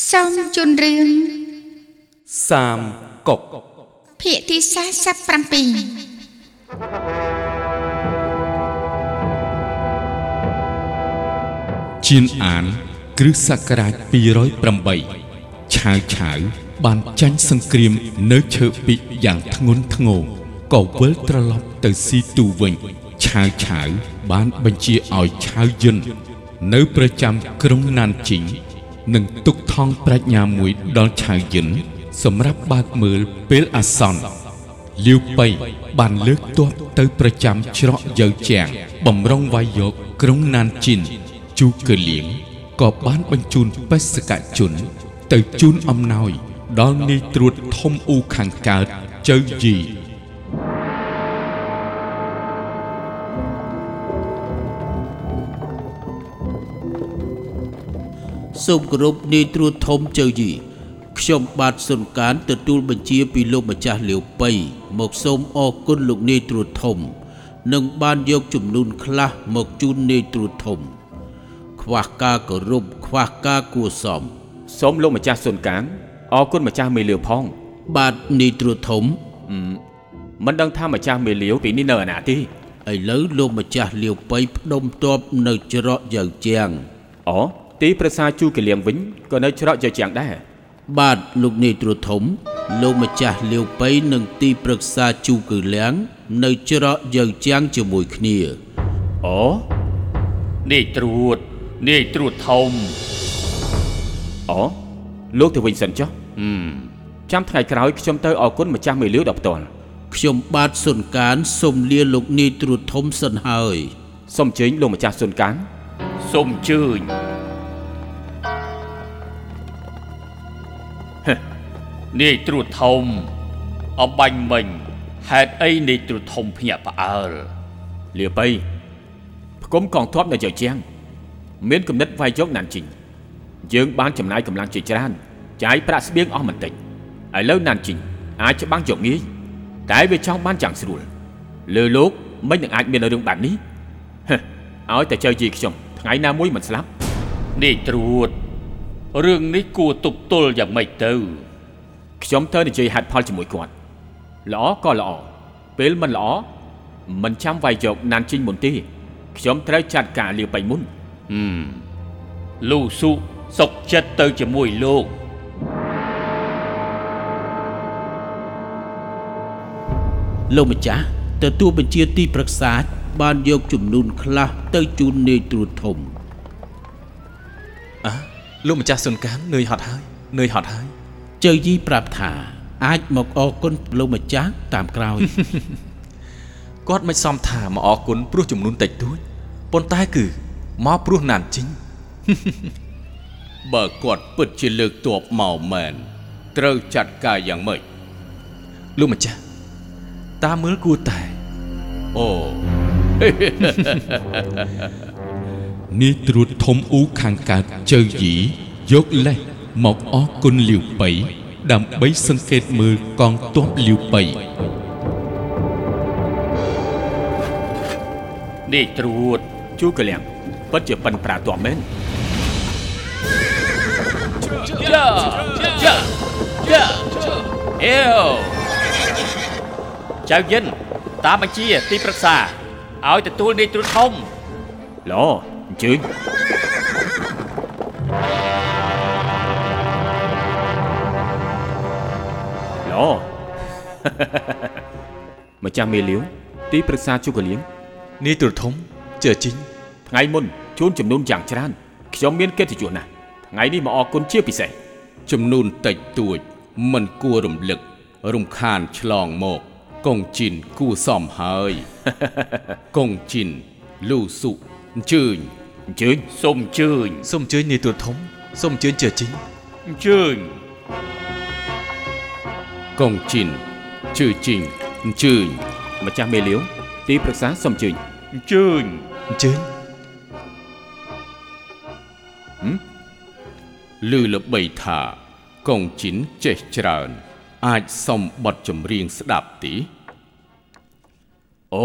សូមជូនរឿងសាមកុកភាគទី47ជានអាន គ្រិស្តសករាជ208ឆាវឆាវបានចាញ់សង្គ្រាមនៅឈើពីកយ៉ាងធ្ងន់ធ្ងរក៏វិលត្រឡប់ទៅស៊ីទូវិញឆាវឆាវបានបញ្ជាឲ្យឆាវយិន នៅប្រចាំក្រុងណានជីង និងទុកថងប្រាជ្ញាមួយដល់ឆាវយិនសម្រាប់បើកមើលពេលអាសន្នលាវប៉ៃបានលើកទ័ពទៅប្រចាំច្រកយើជាងបំរុងវាយយកក្រុងណានជីនជូកឺលៀងក៏បានបញ្ជូនបេសកជន ទៅជូនអំណោយដល់នាយត្រួតធំអ៊ូខាងកើតជើយី សូមគោរពនាយត្រួតធំជើយីខ្ញុំបាទសុនកានទទួលបញ្ជាពីលោកម្ចាស់លាវប៉ៃមកសូមអរគុណលោកនាយត្រួតធំនិងបានយកចំនួនខ្លះមកជូននាយត្រួតធំ ខ្វះការគោរពខ្វះការគួរសមសូមលោកម្ចាស់សុនកាងអរគុណម្ចាស់មេលាវផង បាទនាយត្រួតធំមិនដឹងថាម្ចាស់មេលាវពីនេះនៅឯណាទេឥឡូវលោកម្ចាស់លាវប៉ៃផ្ដុំទ័ពនៅច្រកយើជាងអូ ទីប្រសាជូកលៀងវិញក៏នៅច្រកជើជាងដែរបាទលោកនាយត្រួតធំ លោកម្ចាស់លាវប៉ៃនិងទីប្រឹក្សាជូគឺលៀងនៅច្រកយើជាងជាមួយគ្នាអូនាយត្រួតនាយត្រួតធំអូលោកទៅវិញសិនចុះហឹមចាំថ្ងៃក្រោយខ្ញុំទៅអរគុណម្ចាស់មេលាវដល់ផ្ទាល់ខ្ញុំបាទសុនកានសូមលាលោកនាយត្រួតធំសិនហើយសូមអញ្ជើញលោកម្ចាស់សុនកាងសូមអញ្ជើញ នាយត្រួតធំអបាញ់មិញហេតុអីនាយត្រួតធំភ្ញាក់ផ្អើលលាប៉ៃផ្គុំកងទ័ពនៅជើជាង មានគំនិតវាយយកណានជីងយើងបានចំណាយកម្លាំងជាច្រើនចាយប្រាក់ស្បៀងអស់មិនតិចឥឡូវណានជីងអាចច្បាំងយកងាយតែវាចង់បានចាំងស្រួលលើលោកមិននឹងអាចមានរឿងបែបនេះហឹឲ្យតែជើជីខ្ញុំថ្ងៃណាមួយមិនស្លាប់នាយត្រួតរឿងនេះគួរទប់ទល់យ៉ាងម៉េចទៅ ខ្ញុំត្រូវនិយាយហេតុផលជាមួយគាត់ល្អក៏ល្អពេលមិនល្អមិនចាំវាយយកណានជីងមុនទេខ្ញុំត្រូវចាត់ការលាបៃមុនហឹមលូស៊ូសុកចិត្តទៅជាមួយលោកលោកម្ចាស់ទទួលបញ្ជាទីប្រឹក្សាបានយកចំនួនខ្លះទៅជូននាយត្រួតធំអើលោកម្ចាស់សុនកាននឿយហត់ហើយនឿយហត់ហើយ ជើយីប្រាប់ថា អាចមកអរគុណលោកម្ចាស់តាមក្រោយគាត់មិនសមថាមកអរគុណព្រោះចំនួនតិចតួចប៉ុន្តែគឺមកព្រោះណានជីងបើគាត់ពិតជាលើកទ័ពមកមែនត្រូវចាត់ការយ៉ាងម៉េចលោកម្ចាស់តាមមើលគួរតែអូនាយត្រួតធំអ៊ូខាងកើតជើយីយកលេស មកអរគុណលាវប៉ៃដើម្បីសង្កេតមើលកងទ័ពលាវប៉ៃនាយត្រួតជួកលៀងពិតជាប៉ិនប្រាទ័ពមែនយ៉ាយ៉ាយ៉ាអេវចៅយិនតាមបញ្ជាទីប្រឹក្សាឲ្យទទួលនាយត្រួតធំល្អអញ្ជើញ ល្អម្ចាស់មេលាវទីប្រឹក្សាជួកលៀងនាយត្រួតធំជើជីងថ្ងៃមុនជូនចំនួនយ៉ាងច្រើនខ្ញុំមានកិត្តិយសណាស់ថ្ងៃនេះមកអរគុណជាពិសេសចំនួនតិចតួចមិនគួររំលឹក រំខានឆ្លងមក កងជីនគួរសមហើយកងជីនលូស៊ុអញ្ជើញអញ្ជើញសូមអញ្ជើញសូមអញ្ជើញនាយត្រួតធំសូមអញ្ជើញជើជីងអញ្ជើញ កងជីនជឿជីងអញ្ជើញម្ចាស់មេលាវទីប្រឹក្សាសូមអញ្ជើញអញ្ជើញអញ្ជើញឮល្បីថាកងជីនចេះច្រើន អាចសុំបទចម្រៀងស្ដាប់ទីអូ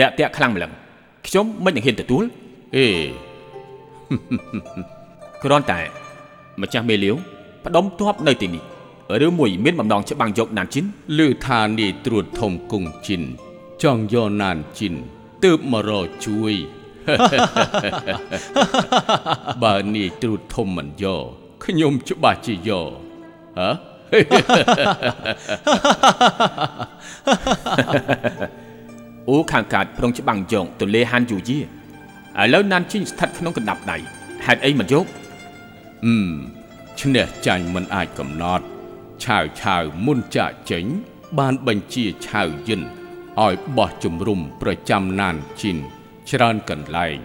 រាក់ទាក់ខ្លាំងម្លឹងខ្ញុំមិននឹងហ៊ានទទួលអេគ្រាន់តែម្ចាស់មេលាវផ្ដុំទ័ពនៅទីនេះ ឬមួយមានបំណងច្បាំងយកណានជីនលឺថានាយត្រួតធំគង់ជីនចង់យកណានជីនទើបមករកជួយបើនាយត្រួតធំមិនយកខ្ញុំច្បាស់ជាយកហ៎អូខាងកើតប្រុងច្បាំងយកទន្លេហានយូយាឥឡូវណានជីនស្ថិតក្នុងកណ្ដាប់ដៃហេតុអីមិនយកអឺមឈ្នះចាញ់មិនអាចកំណត់ ឆាវឆាវមុនចាក់ចេញ បានបញ្ជាឆាវយិនឲ្យបោះជំរុំប្រចាំណានជីនច្រើនកន្លែង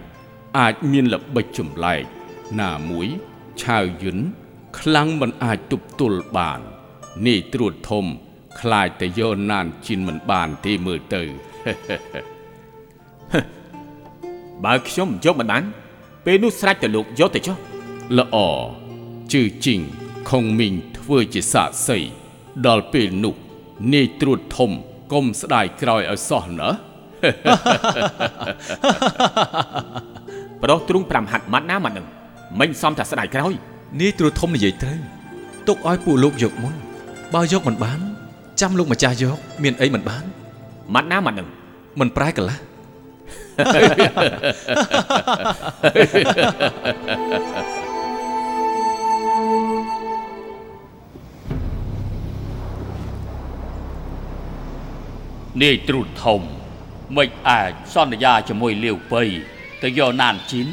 អាចមានល្បិចចម្លែកណាមួយឆាវយិនខ្លាំងមិនអាចទប់ទល់បាននេះត្រួតធំខ្លាចតែយកណានជីនមិនបានទេមើលទៅបើខ្ញុំយកមិនបានពេលនោះស្រេចតែលោកយកទៅចុះល្អជឺជីង ខុងមីងធ្វើជាសាក្សីដល់ពេលនោះនាយត្រួតធំកុំស្ដាយក្រោយឲ្យសោះណាប្រុសទ្រូង5ហាត់ម៉ាត់ណាម៉ាត់នឹងមិញសំតែស្ដាយក្រោយនាយត្រួតធំនិយាយត្រូវទុកឲ្យពួកលោកយកមុនបើយកមិនបាន ចាំលោកម្ចាស់យកមានអីមិនបានម៉ាត់ណាម៉ាត់នឹងមិនប្រែកន្លះ នាយត្រួតធំមិនអាចសន្យាជាមួយលាវពៃទៅយកណានជីន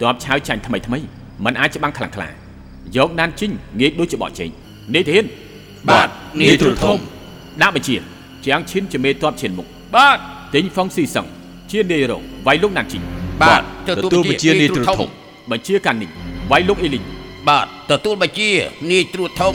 ទ័ពឆាវចាញ់ថ្មីថ្មីมันអាចច្បាំងខ្លាំងខ្លាយកណានជីនងាយដូចជាបកចេញនេះធានបាទនាយត្រួតធំដាក់បញ្ជាជាងឈិនជាមេទ័ពឈិនមុខបាទទិញហ្វុងស៊ីសឹងជានាយរងវាយលោកណានជីនបាទទទួលបញ្ជានាយត្រួតធំបញ្ជាកាននេះវាយលោកអេលីងបាទទទួលបញ្ជានាយត្រួតធំ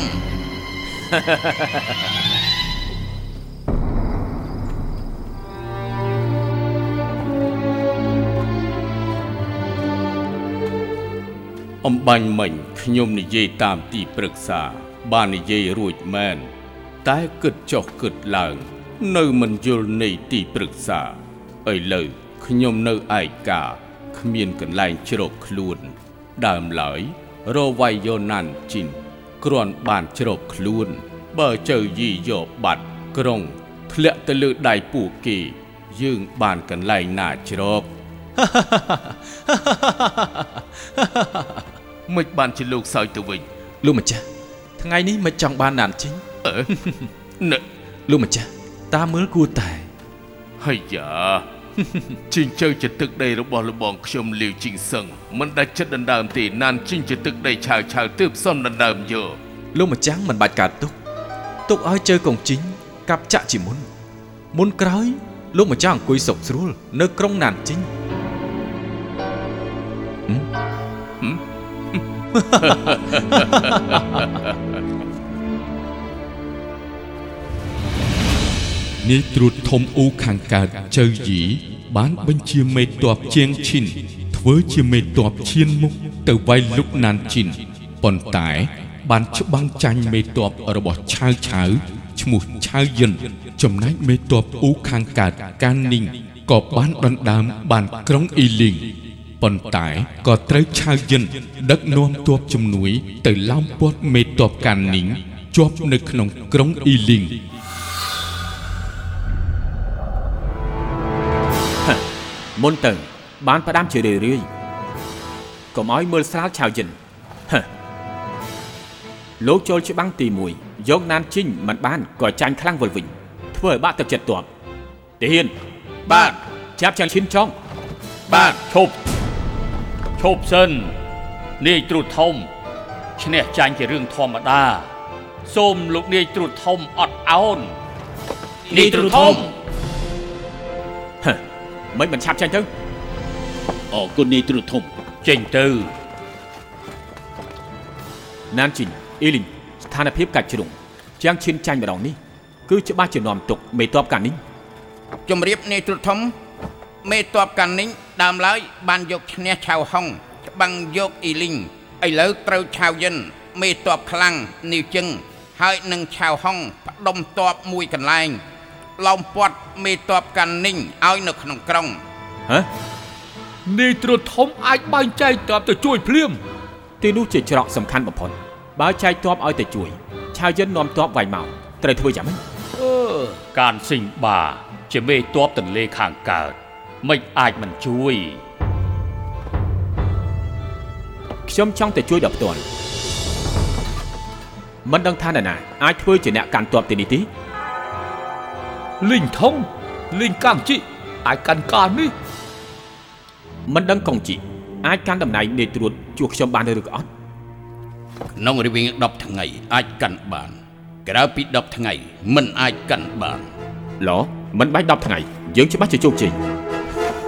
អំបាញ់មិញខ្ញុំនិយាយតាមទីប្រឹក្សា បាននិយាយរួចមែន តែគិតចុះគិតឡើង នៅមិនយល់នៃទីប្រឹក្សាឥឡូវខ្ញុំនៅឯកាគ្មានកន្លែងជ្រកខ្លួន ដើមឡើយរវាយយោណាន់ជីនគ្រាន់បានជ្រកខ្លួន បើជើយីយកបាត់ក្រុងធ្លាក់ទៅលើដៃពួកគេ យើងបានកន្លែងណាជ្រក មិនបានជាលោកសើចទៅវិញលោកម្ចាស់ថ្ងៃនេះមិនចង់បានណានជីងអឺណែលោកម្ចាស់តាមមើលគួរតែហើយយ៉ាជីងជើជាទឹកដីរបស់លបងខ្ញុំលាវជីងសឹងមិនដាច់ចិត្តដណ្ដើមទេណានជីងជាទឹកដីឆាវឆាវទើបសំដណ្ដើមយកលោកម្ចាំងមិនបាច់កើតទុកទុកឲ្យជើកងជីងកាប់ចាក់ជាមុនមុនក្រោយលោកម្ចាំងអង្គុយសុកស្រួល នៅក្រុងណានជីង នាយត្រួតធំអ៊ូខាងកើតជើយីបានបញ្ជាមេតបជាងឈិនធ្វើជាមេតបឈានមុខទៅវាយលុកណានជីនប៉ុន្តែបានច្បាំងចាញ់មេតបរបស់ឆាវឆាវឈ្មោះឆាវយិនចំណែកមេតបអ៊ូខាងកើតកាននីងក៏បានដណ្ដើមបានក្រុងអ៊ីលីង ប៉ុន្តែក៏ត្រូវឆាវយិនដឹកនាំទ័ពជំនួយ ទៅឡោមព័ទ្ធមេតបកាននីងជាប់នៅក្នុងក្រុងអ៊ីលីងមុនទៅ បានផ្ដាំជារឿយរឿយៗកុំឲ្យមើលស្រាលឆាវយិនហឹលោកចូលច្បាំងទី1យកណានជីងមិនបានក៏ចាញ់ខ្លាំងវិលវិញធ្វើឲ្យបាក់ទឹកចិត្តទ័ពទាហានបាទចាប់ចាញ់ឈិនចង់បាទឈប់ ឈប់សិននាយត្រួតធំឈ្នះចាញ់ជារឿងធម្មតា សូមលោកនាយត្រួតធំអត់អោននាយត្រួតធំហឹមិនមិនឆាប់ចាញ់ទៅអរគុណនាយត្រួតធំចេញទៅណានជីងអ៊ីលីងស្ថានភាពកាច់ជ្រុងជាងឈិនចាញ់ម្ដងនេះគឺច្បាស់ជានាំទុកមេតបកាននេះជំរាបនាយត្រុតធំ មេតបកាន់នីងដើមឡើយបានយកឈ្នះឆៅហុងច្បាំងយកអ៊ីលីងឥឡូវត្រូវឆៅយិន មេតបខ្លាំងនីវជឹងហើយនឹងឆៅហុងផ្ដុំតបមួយកន្លែងឡោមព័ទ្ធមេតបកាន់នីងឲ្យនៅក្នុងក្រុងហ៎នាយត្រួតធំអាចបែងចែកតបទៅជួយភ្លាមទីនោះជាច្រកសំខាន់បំផុតបើចែកទ័ពឲ្យតែជួយឆាវយិននាំទ័ពវាយមកត្រូវធ្វើយ៉ាងម៉េចការសិញបាជាមេតបទន្លេខាងកើត មិនអាចមិនជួយខ្ញុំចង់តែជួយដល់ផ្ទាល់មិនដឹងថានរណាអាចធ្វើជាអ្នកកាន់ទ័ពទីនេះទេលីងថងលីងកាំងជីអាចកាន់ការនេះមិនដឹងកុងជីអាចកាន់តំណែងនាយត្រួតជួសខ្ញុំបានឬក៏អត់ក្នុងរវាង10ថ្ងៃអាចកាន់បានក្រៅពី10ថ្ងៃមិនអាចកាន់បានឡមិនបាច់10ថ្ងៃយើងច្បាស់ជាជោគជ័យ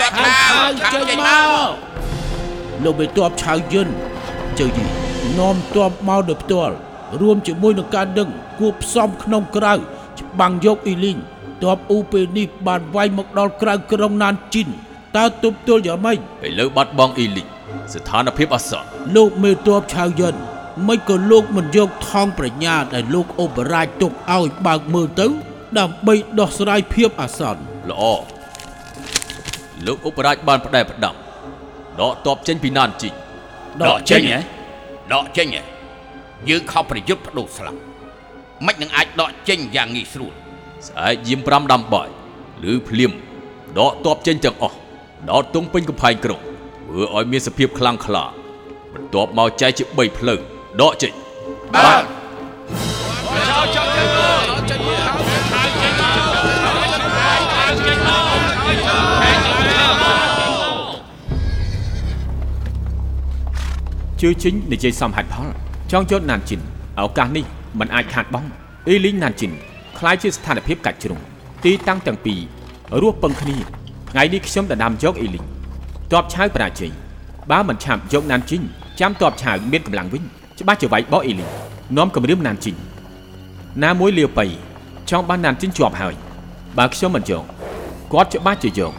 គាត់មកខាងចេញមកលោកមេតបឆៅយិនជើយីនាំតបមកដោយផ្ទាល់រួមជាមួយនឹងការដឹងគួបផ្សំក្នុងក្រៅច្បាំងយកអ៊ីលីងតបអ៊ូពេលនេះបានវាយមកដល់ក្រៅក្រុងណានជីនតើទប់ទល់យ៉ាងម៉េចឥឡូវបាត់បង់អ៊ីលីងស្ថានភាពអាសន្នលោកមេតបឆៅយិនមិនក៏លោកមិនយកថងប្រញ្ញាដែលលោកអូបរាជទុកឲ្យបើកមើលទៅ ដើម្បីដោះស្រាយភាពអាសន្នល្អ លោកឧបរាជបានផ្ដែផ្ដាំដកតបចេញពីណានជីដកចេញហ៎ដកចេញហ៎យើងខំប្រយុទ្ធបដូរស្លាប់មិននឹងអាចដកចេញយ៉ាងងាយស្រួលស្អែកយាម5ដាំបាយឬភ្លាមដកតបចេញទាំងអស់ដោតទងពេញកំផែងក្រុងធ្វើឲ្យមានសភាពខ្លាំងក្លាបន្ទាប់មកចែកជា3ផ្លូវដកចេញបាទ ជឿជិញនិយាយសមហេតុផលចង់យកណានជីនឱកាសនេះมันអាចខាតបង់អ៊ីលីងណានជីនคล้ายជាស្ថានភាពកាច់ជ្រុងទីតាំងទាំងពីររស់ពឹងគ្នាថ្ងៃនេះខ្ញុំដណ្ដើមយកអ៊ីលីងតបឆាវបរាជ័យបើមិនឆាប់យកណានជីនចាំតបឆាវមានកម្លាំងវិញច្បាស់ជាវាយបោះអ៊ីលីងនាំគម្រាមណានជីនណាមួយលាវបៃចង់បានណានជីនជាប់ហើយបើខ្ញុំមិនយកគាត់ច្បាស់ជាយក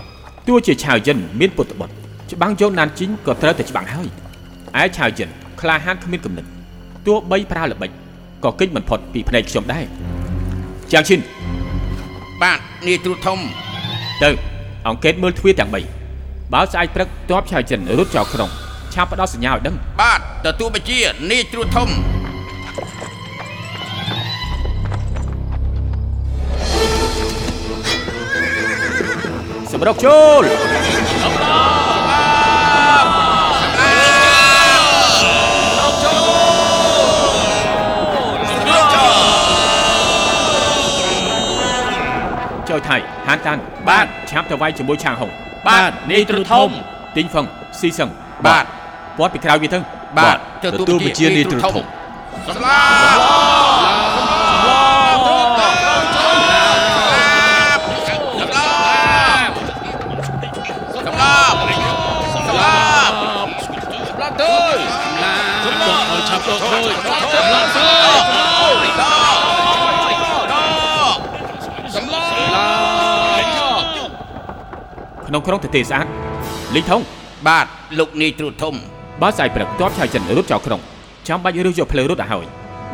ទោះជាឆាវយិនមានពុតបុត្រច្បាំងយកណានជីនក៏ត្រូវតែច្បាំងហើយ ឯឆាវយិនក្លាហានគ្មានគំនិតទោះបីប្រើល្បិចក៏គេចមិនផុតពីភ្នែកខ្ញុំដែរជាងឈិនបាទនាយទ្រូធំទៅអង្កេតមើលទ្វារទាំង3បើស្អែកព្រឹកទ័ពឆាវយិនរត់ចោលក្នុងឆាប់ផ្ដល់សញ្ញាឲ្យដឹងបាទទទួលបញ្ជានាយទ្រូធំសម្រុកចូល ថៃហានតាន់បាទឆាប់ទៅវាយជាមួយឆាងហុងបាទនាយទ្រុធំទីងហ្វឹងស៊ីសឹងបាទពាត់ពីក្រោយវាទៅបាទទទួលបញ្ជានាយទ្រុធំស្លាប់ ក្នុងក្រុងទទេស្អាតលីងថងបាទលោកនាយទ្រូធំបើស្អែកព្រឹកទ័ពឆៅចិនរត់ចោលក្រុងចាំបាច់រើសយកផ្លូវរត់ឲ្យហើយ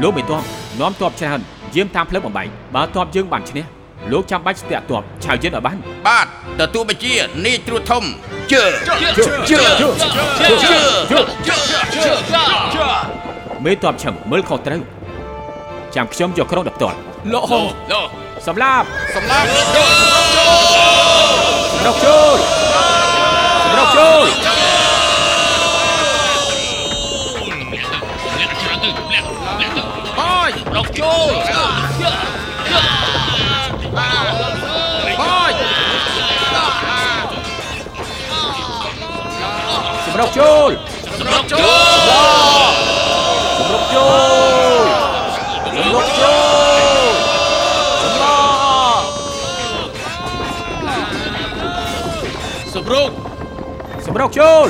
លោកមិនទ័ពនាំទ័ពច្រើនយាមតាមផ្លូវបំបែកបើទ័ពយើងបានឈ្នះលោកចាំបាច់ស្ទាក់ទ័ពឆៅចិនឲ្យបានបាទទទួលបញ្ជានាយទ្រូធំជើជើជើមេទ័ពឈឹងមើលខុសត្រូវចាំខ្ញុំយកក្រុងដល់ផ្ទាល់លោកហងសម្លាប់សម្លាប់សម្រុកចូលសម្រុកចូលរកចូលបាយសម្រុកចូលរកចូលសម្រុកចូល សម្រុកចូល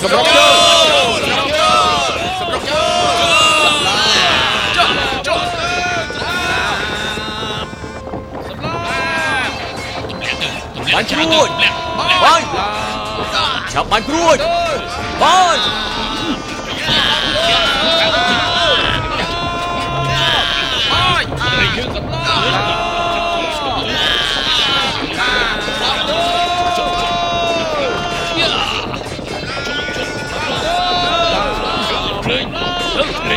សម្រុកចូលសម្រុកចូលសម្រុកចូលចូលសម្លាប់បានជួយបានឆាប់បានព្រួយបាន យ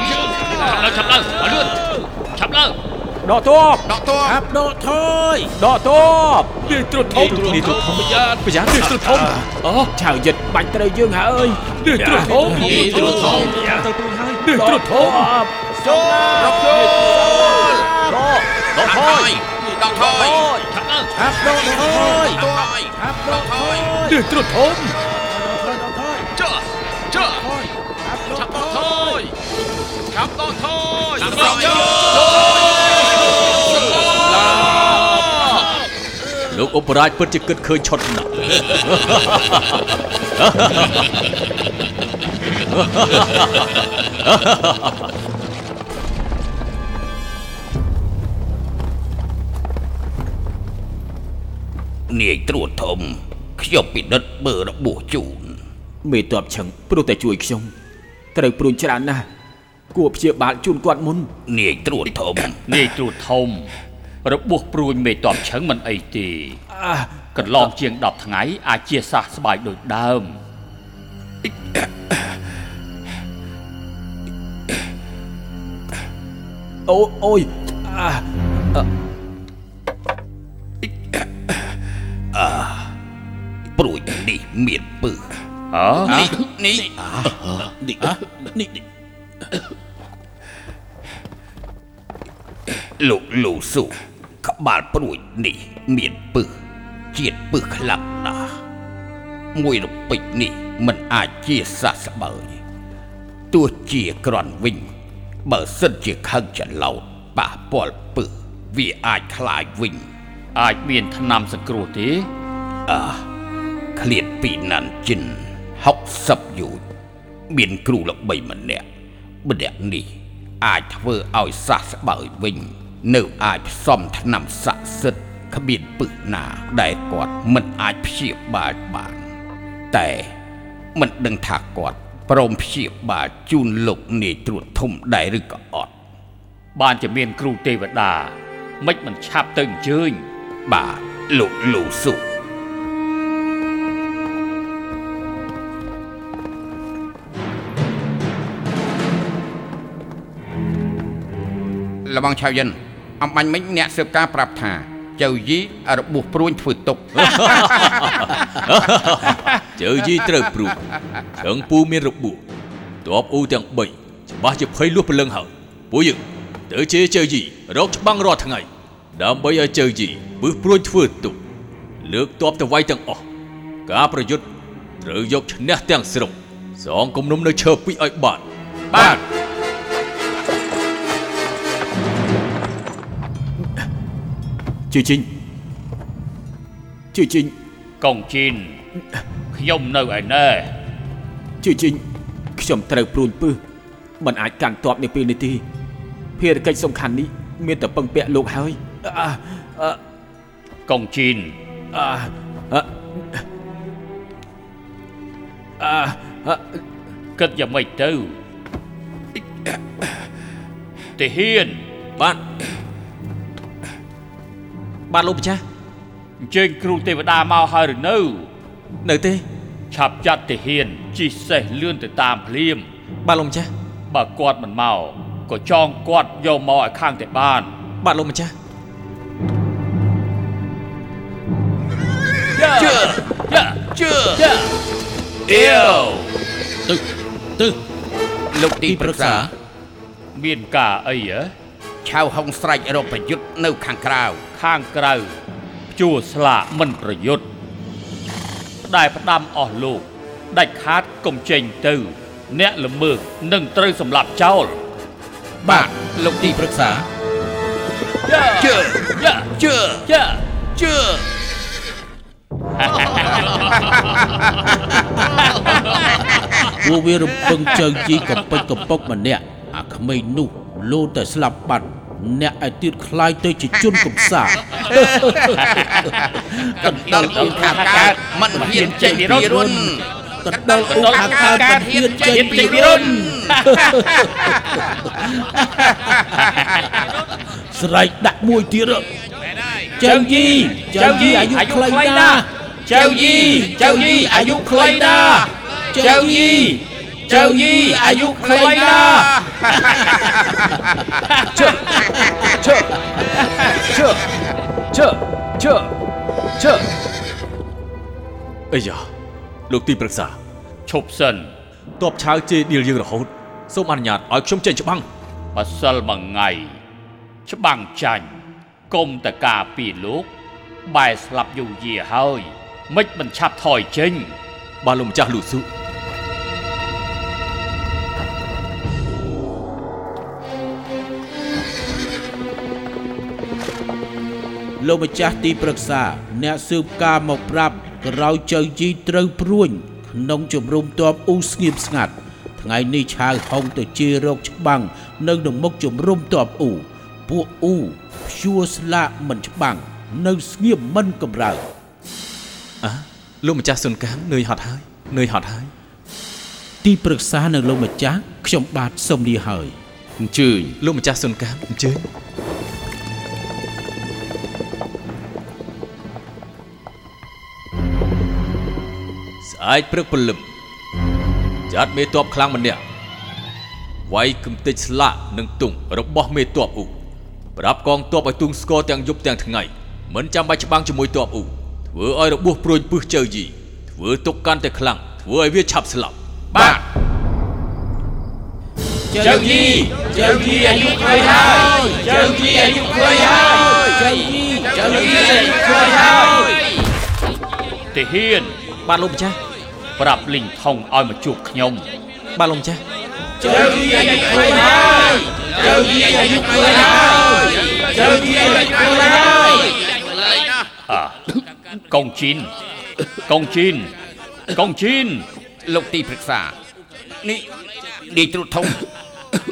ឆាប់ឡើងឆាប់ឡើងឲ្យលឿនឆាប់ឡើងដកទ័ពដកទ័ពហាប់ដកថយដកទ័ពនាយត្រួតធំនាយត្រួតធំប្រយ័ត្នប្រយ័ត្ននាយត្រួតធំអូឆៅយិតបាច់ត្រូវយើងហើយនាយត្រួតធំនាយត្រួតធំទៅព្រួយហើយនាយត្រួតធំរកចូលដកដកថយដកថយឆាប់ឡើងហាប់ដកថយដកថយហាប់ដកថយនាយត្រួតធំ ចូលលោកឧបរាជពិតជាគិតឃើញឆុតណាស់នាយត្រួតធំខ្ញុំពិនិត្យមើលរបួសជូនមេតបឆឹងព្រោះតែជួយខ្ញុំត្រូវព្រួយច្រើនណាស់ គួរព្យាបាលជូនគាត់មុននាយត្រួតធំនាយត្រួតធំ របួសព្រួញមេតបឆឹងមិនអីទេអាកន្លងជាង10ថ្ងៃ អាចជាសះស្បើយដូចដើមអូអូយអាព្រួយនេះមានពឹសហ៎នេះនេះនេះនេះនេះ លោកលូស៊ូក្បាលព្រួយនេះមានពឹសជាតិពឹសខ្លាំងណាស់មួយរពេចនេះមិនអាចជាសះស្បើយទោះជាក្រន់វិញ បើសិនជាខឹងចន្លោតប៉ះពាល់ពឹសវាអាចខ្លាចវិញ អាចមានថ្នាំសង្គ្រោះទេអើឃ្លាតពីណាន់ជិន60យោជមានគ្រូល្បីម្នាក់ ម្នាក់នេះអាចធ្វើឲ្យសះស្បើយវិញនៅអាចផ្សំថ្នាំស័ក្តិសិទ្ធិគ្មានពឹសណាដែលគាត់មិនអាចព្យាបាលបានតែមិនដឹងថាគាត់ព្រមព្យាបាលជូនលោកនាយត្រួតធំដែរឬក៏អត់បានជាមានគ្រូទេវតាមិនមិនឆាប់ទៅអញ្ជើញបាទលោកលូស៊ូ បងឆៅយិនអំបញ្ញមិញអ្នកស៊ើបការប្រាប់ថាចៅយីរបួសព្រួញធ្វើទុកជើយីត្រូវព្រួយជើងពូមានរបួសតបអ៊ូទាំង3ច្បាស់ជាភ័យលួសព្រលឹងហើយពួកយើងទៅជាជើយីរកច្បាំងរាល់ថ្ងៃដើម្បីឲ្យជើយីពឹសព្រួយធ្វើទុកលើកតបទៅវាយទាំងអស់ការប្រយុទ្ធត្រូវយកឈ្នះទាំងស្រុងសងគំនុំនៅឈើពីរឲ្យបានបាទ ជឿជីងជឿជីងកងជីនខ្ញុំនៅឯណែជឿជីងខ្ញុំត្រូវព្រួយពឹសមិនអាចកាន់តបនៅពេលនេះទេភារកិច្ចសំខាន់នេះមានតែពឹងពាក់លោកហើយអាអាកងជីនអាអាអាអាគិតយ៉ាងម៉េចទៅទាហានបាទ បាទលោកម្ចាស់អញ្ជើញគ្រូទេវតាមកហើយឬនៅនៅទេឆាប់ចាត់ទាហានជិះសេះលឿនទៅតាមភ្លាម បាទលោកម្ចាស់បើគាត់មិនមកក៏ចងគាត់យកមកឲ្យខាងតែបាន បាទលោកម្ចាស់ជឿយ៉ាជឿយ៉ាអៀវទៅទៅលោកទីប្រឹក្សាមានការអីហ៎ឆៅហុងស្រេចរកប្រយុទ្ធនៅខាងក្រៅ ខាងក្រៅជួស្លាកមិនប្រយុទ្ធដែលផ្ដាំអស់លោកដាច់ខាតកុំចេញទៅ អ្នកល្មើសនឹងត្រូវសម្លាប់ចោលបាទលោកទីប្រឹក្សាយ៉ាជឿយ៉ាជឿយ៉ាជឿពួកវារំពឹងជើងជីកំពេចកំពុកម្នាក់អាក្មេងនោះលោតែស្លាប់បាត់ អ្នកឯទៀតខ្លាយទៅជាជនកំសាកណ្ដុលអ៊ុខាកើតមិនហ៊ានចេញពីរុនកណ្ដុលអ៊ុខាកើតមិនហ៊ានចេញពីរុនស្រែកដាក់មួយទៀតចៅយីចៅយីអាយុខ្លីណាស់ចៅយីចៅយីអាយុខ្លីណាស់ចៅយីចៅយីអាយុខ្លីណាស់ ឈើឈើឈើឈើឈើឈើអីយ៉ាលោកទីប្រឹក្សាឈប់សិនតបឆាវជេរឌីលយើងរហូតសូមអនុញ្ញាតឲ្យខ្ញុំចេញច្បាំងម្សិលមួយថ្ងៃច្បាំងចាញ់គុំតការពីលោកបែរស្លាប់យូរយារហើយមិនមិនឆាប់ថយចេញបាទលោកម្ចាស់លូស៊ូ លោកម្ចាស់ទីប្រឹក្សា អ្នកស៊ើបការមកប្រាប់ក្រោយចៅជីត្រូវព្រួញក្នុងជំរុំទ័ពអ៊ូស្ងៀមស្ងាត់ថ្ងៃនេះឆាវហុងទៅជារកច្បាំងនៅក្នុងមុខជំរុំទ័ពអ៊ូពួកអ៊ូព្យួរស្លាកមិនច្បាំងនៅស្ងៀមមិនកំរើកអ่ะលោកម្ចាស់សុនកាមនឿយហត់ហើយនឿយហត់ហើយទីប្រឹក្សានៅលោកម្ចាស់ខ្ញុំបាទសូមលាហើយអញ្ជើញលោកម្ចាស់សុនកាមអញ្ជើញ អែកព្រឹកព្រលឹមចាត់មេតបខ្លាំងម្នាក់វាយគំតិចស្លាកនិងទង់របស់មេតបអ៊ូប្រាប់កងទ័ពឲ្យទង់ស្គរទាំងយប់ទាំងថ្ងៃមិនចាំបាច់ច្បាំងជាមួយទ័ពអ៊ូធ្វើឲ្យរបួសព្រួយពឹសជើយីធ្វើទុកកាន់តែខ្លាំងធ្វើឲ្យវាឆាប់ស្លាប់បាទចៅជីចៅជីអាយុខ្លីហើយចៅជីអាយុខ្លីហើយចៅជីចៅជីអាយុខ្លីហើយទាហានបាទលោកម្ចាស់ ប្រាប់លីងថងឲ្យមកជួបខ្ញុំបាទលោកម្ចាស់ចៅជីអាយុខ្លីហើយចៅជីអាយុខ្លីហើយចៅជីអាយុខ្លីហើយអើកងជីនកងជីនកងជីនលោកទីប្រឹក្សានេះនាយត្រួតធំ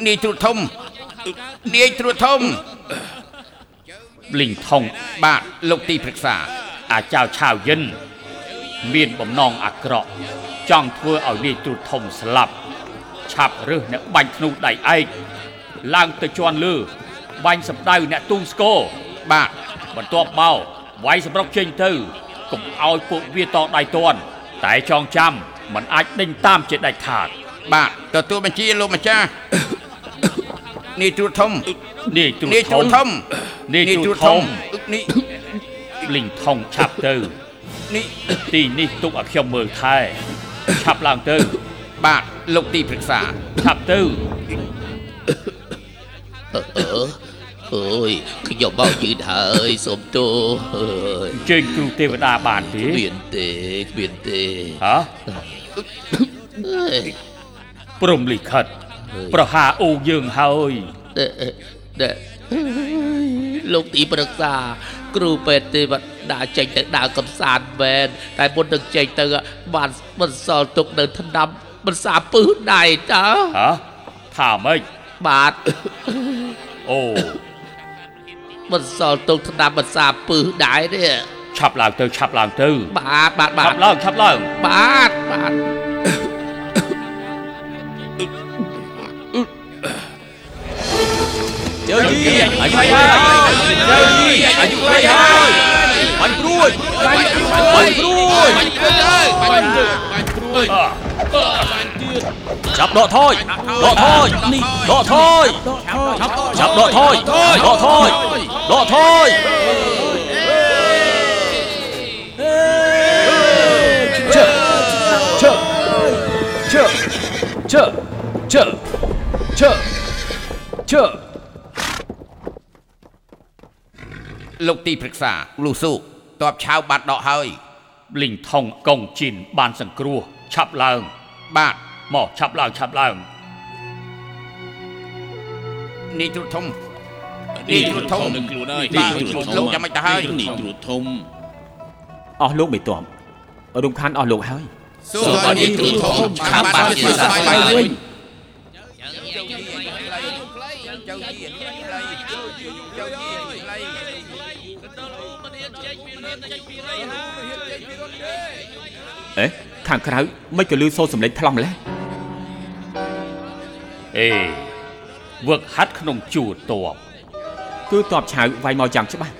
នាយត្រួតធំនាយត្រួតធំលីងថងបាទលោកទីប្រឹក្សា អាចៅឆាវយិន មានបំណងអាក្រក់ចង់ធ្វើឲ្យនាយទ្រុឌធំស្លាប់ ឆាប់រើសអ្នកបាញ់ធ្នូដៃឯកឡើងទៅជន់លើបាញ់សម្ដៅអ្នកទូងស្គរបាទបន្ទាប់មកវាយសម្រុកចេញទៅកុំឲ្យពួកវាតដៃតន់តែចងចាំมันអាចដេញតាមជាដាច់ខាត បាទទទួលបញ្ជាលោកម្ចាស់នាយត្រួតធំនាយទ្រុឌនាយត្រួតធំនាយទ្រុឌធំនេះលីងថងឆាប់ទៅ នេះទីនេះទុកឲ្យខ្ញុំមើលថែឆាប់ឡើងទៅ បាទលោកទីប្រឹក្សាឆាប់ទៅអើយខ្ញុំមកយឺតហើយសូមទោសអើយអញ្ជើញគ្រូទេវតាបានទេគ្មានទេគ្មានទេហ៎អើយព្រំលិខិតប្រហារអូងយើងហើយដេដេលោកទីប្រឹក្សាគ្រូពេទ្យទេវតា ចេញទៅដើរកំសាន្តមែនតែមុននឹងចេញទៅបានបន្សល់ទុកនៅថ្នាំបន្សាពឹសដៃតើហ៎ថាម៉េចបាទអូបន្សល់ទុកថ្នាំបន្សាពឹសដៃនេះឆាប់ឡើងទៅឆាប់ឡើងទៅ បាទបាទបាឆាទប់ឡើងឆាប់ឡើងបាទបាទជើជីអាយុហើយជើជីអាយុហើយ ហើយបាញ់ព្រួយបាញ់ព្រួយចាប់ដកថយដកថយដកថយចាប់ដកថយដកថយដកថយឈើឈើឈើឈើឈើឈើឈើលោកទីប្រឹក្សាលូស៊ូ តបឆាវបាត់ដកហើយលីងថងកងជីនបានសង្គ្រោះឆាប់ឡើង បាទមកឆាប់ឡើងឆាប់ឡើងនាយត្រួតធំនាយត្រួតធំនឹងខ្លួនហើយបាទលោកចាំមិនទៅហើយអស់លោកមេតបរំខានអស់លោកហើយសូមឲ្យនាយត្រួតធំបានបានជាសះស្បើយវិញ ចៅយីខ្លីចៅយីខ្លី អេខាងក្រៅមិនក៏លឺសូរសំឡេងថ្លង់ម្ល៉េះអេវឹកហាត់ក្នុងជួរតបគឺតបឆៅវាយមកយ៉ាងច្បាស់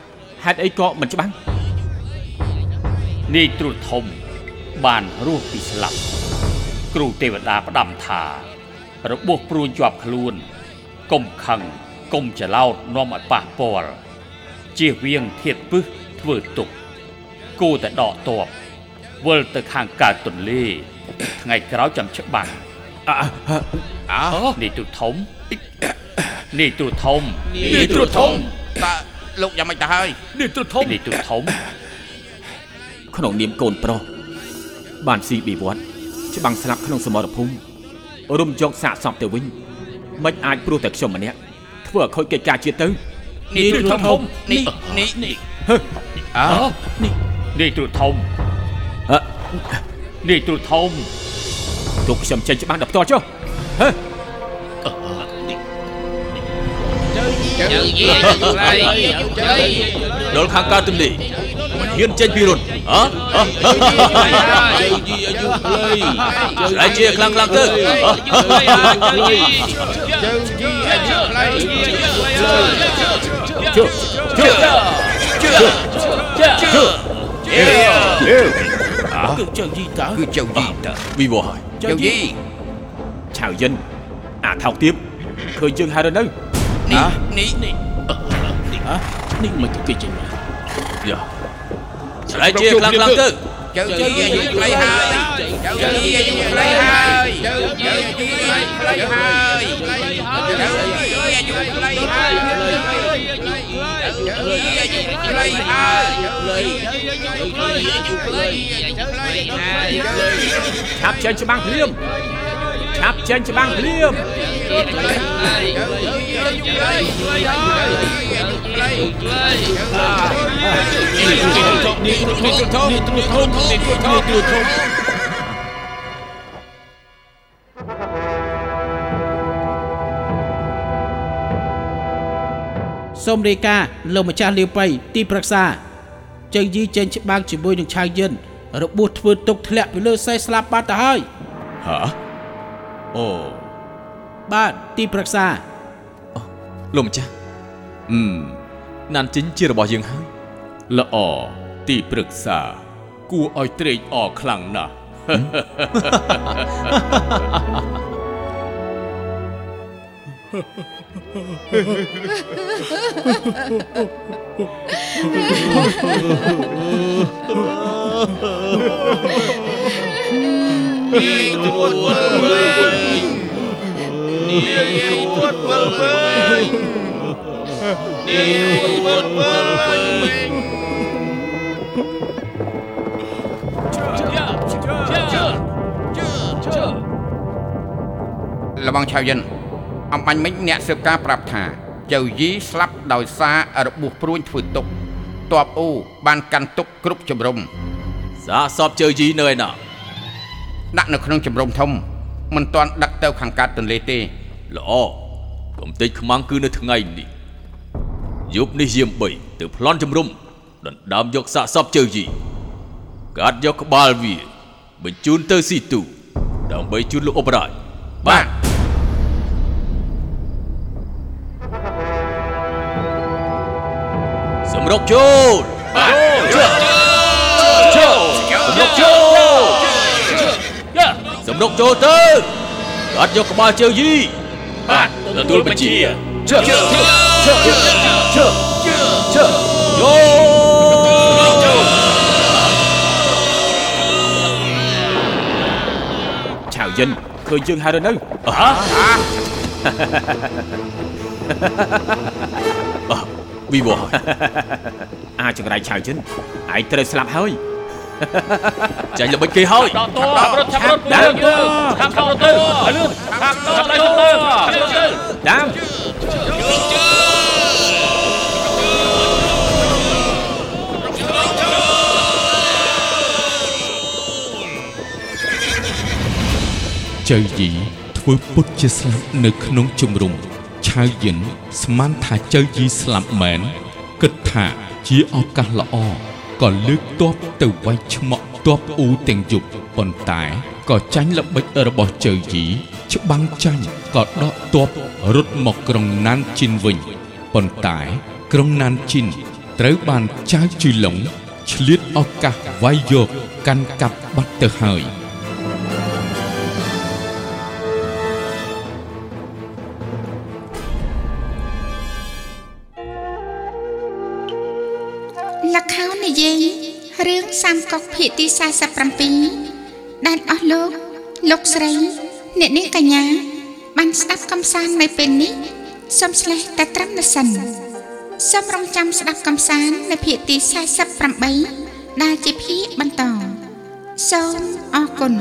ហេតុអីក៏មិនច្បាស់នាយត្រួតធំបានរស់ពីស្លាប់គ្រូទេវតាផ្ដាំថារបួសព្រួញជាប់ខ្លួនកុំខឹងកុំច្រឡោតនាំឲ្យប៉ះពាល់ជៀសវាងធៀបពឹសធ្វើទុកគួរតែដកតប វិលទៅខាងកើតទន្លេថ្ងៃក្រោយចាំច្បាំងអើនាយត្រួតធំនាយត្រួតធំនេះត្រួតធំតើលោកយ៉ាងម៉េចទៅហើយនាយត្រួតធំនាយត្រួតធំក្នុងនាមកូនប្រុសបានស៊ីប៊ីវត្តច្បាំងស្លាប់ក្នុងសមរភូមិរុំយកសាកសពទៅវិញមិនអាចព្រោះតែខ្ញុំម្នាក់ធ្វើឲ្យខូចកិច្ចការជាតិទៅនេះត្រួតធំនេះនេះនេះអើនាយត្រួតធំ អើនាយត្រួតធំទុកខ្ញុំចេញច្បាំងដល់ផ្ទាល់ចុះហេចៅយីខ្លីចៅយីដល់ខាងកើតទន្លេមិនហ៊ានចេញពីរុនអើអើចៅយីអាយុខ្លីស្រែកជាខ្លាំងខ្លាំងទៅអើចៅយីអាយុខ្លីជើជើជើជើ គឺចៅយីតើគឺចៅយីតើវិវោហើយចៅយីឆៅយិនអាថោកទៀបឃើញយើងហើយឬនៅនេះនេះនេះនេះមិនគេចេញមកយ៉ាស្រែកជាខ្លាំងខ្លាំងទៅចៅយីអាយុខ្លីហើយ ចៅយីអាយុខ្លីហើយចៅយីអាយុខ្លីហើយចៅយីអាយុខ្លីហើយចៅយីអាយុខ្លីហើយឆាប់ចេញច្បាំងភ្លាមឆាប់ចេញច្បាំងភ្លាមនេះ សូមរាយការណ៍លោកម្ចាស់លាវប៉ៃទីប្រឹក្សាចៅយីចេញច្បាំងជាមួយនឹងឆៅយិនរបួសធ្វើទុកធ្លាក់ពីលើសេះស្លាប់បាត់ទៅហើយហាអូបាទទីប្រឹក្សាលោកម្ចាស់អឺមណានជីងជារបស់យើងហើយល្អទីប្រឹក្សា គួរឲ្យត្រេកអរខ្លាំងណាស់ លបងឆៅយិនអំ បញ្ញមិញអ្នកស៊ើបការប្រាប់ថាចៅយីស្លាប់ដោយសាររបួសព្រួញធ្វើទុកតបអ៊ូបានកាន់ទុកគ្រប់ជំរំសាកសពជើជីនៅឯណាដាក់នៅក្នុងជំរំធំមិនទាន់ដឹកទៅខាងកើតទន្លេទេល្អកំទេចខ្មាំងគឺនៅថ្ងៃនេះយប់នេះយាម3ទៅប្លន់ជំរុំដណ្ដើមយកសាកសពជើជីកាត់យកក្បាលវា បញ្ជូនទៅស៊ីទូដើម្បីជូនលោកអបរាជបាទ សម្រុកចូលសម្រុកចូលសម្រុកចូលទៅកាត់យកក្បាលជើជីបាទទទួលបញ្ជាជើជើជើជើជើជើចូលឆៅយិនឃើញយើងហើយឬនៅ វិវោហើយអាចចង្រៃឆៅយិនឯងត្រូវស្លាប់ហើយចាញ់ល្បិចគេហើយដកតរត់ឆាប់រត់ឡើងទៅឆាប់ទៅទៅអលឿនឆាប់ទៅទៅទៅទៅដាមចៅយីធ្ធ្វើពុតជាស្លាប់នៅក្នុងជំរំ ឆាវយិនស្មានថាចៅយីស្លាប់មែនគិតថាជាឱកាសល្អក៏លើកទ័ពទៅវាយឆ្មក់ទ័ពអ៊ូទាំងយប់ប៉ុន្តែក៏ចាញ់ល្បិចរបស់ចៅយីច្បាំងចាញ់ក៏ដកទ័ពរត់មកក្រុងណានជីនវិញប៉ុន្តែក្រុងណានជីនត្រូវបានចៅជីឡុងឆ្លៀតឱកាសវាយយកកាន់កាប់បាត់ទៅហើយ រឿងសាមកុកភាគទី47ដែលអស់លោកលោកស្រីអ្នកនាងកញ្ញាបានស្ដាប់កំសាន្តនៅពេលនេះសូមស្លេះតែត្រឹមនេះសិនសូមរងចាំស្ដាប់កំសាន្តនៅភាគទី48ដែលជាភាគបន្តសូមអរគុណ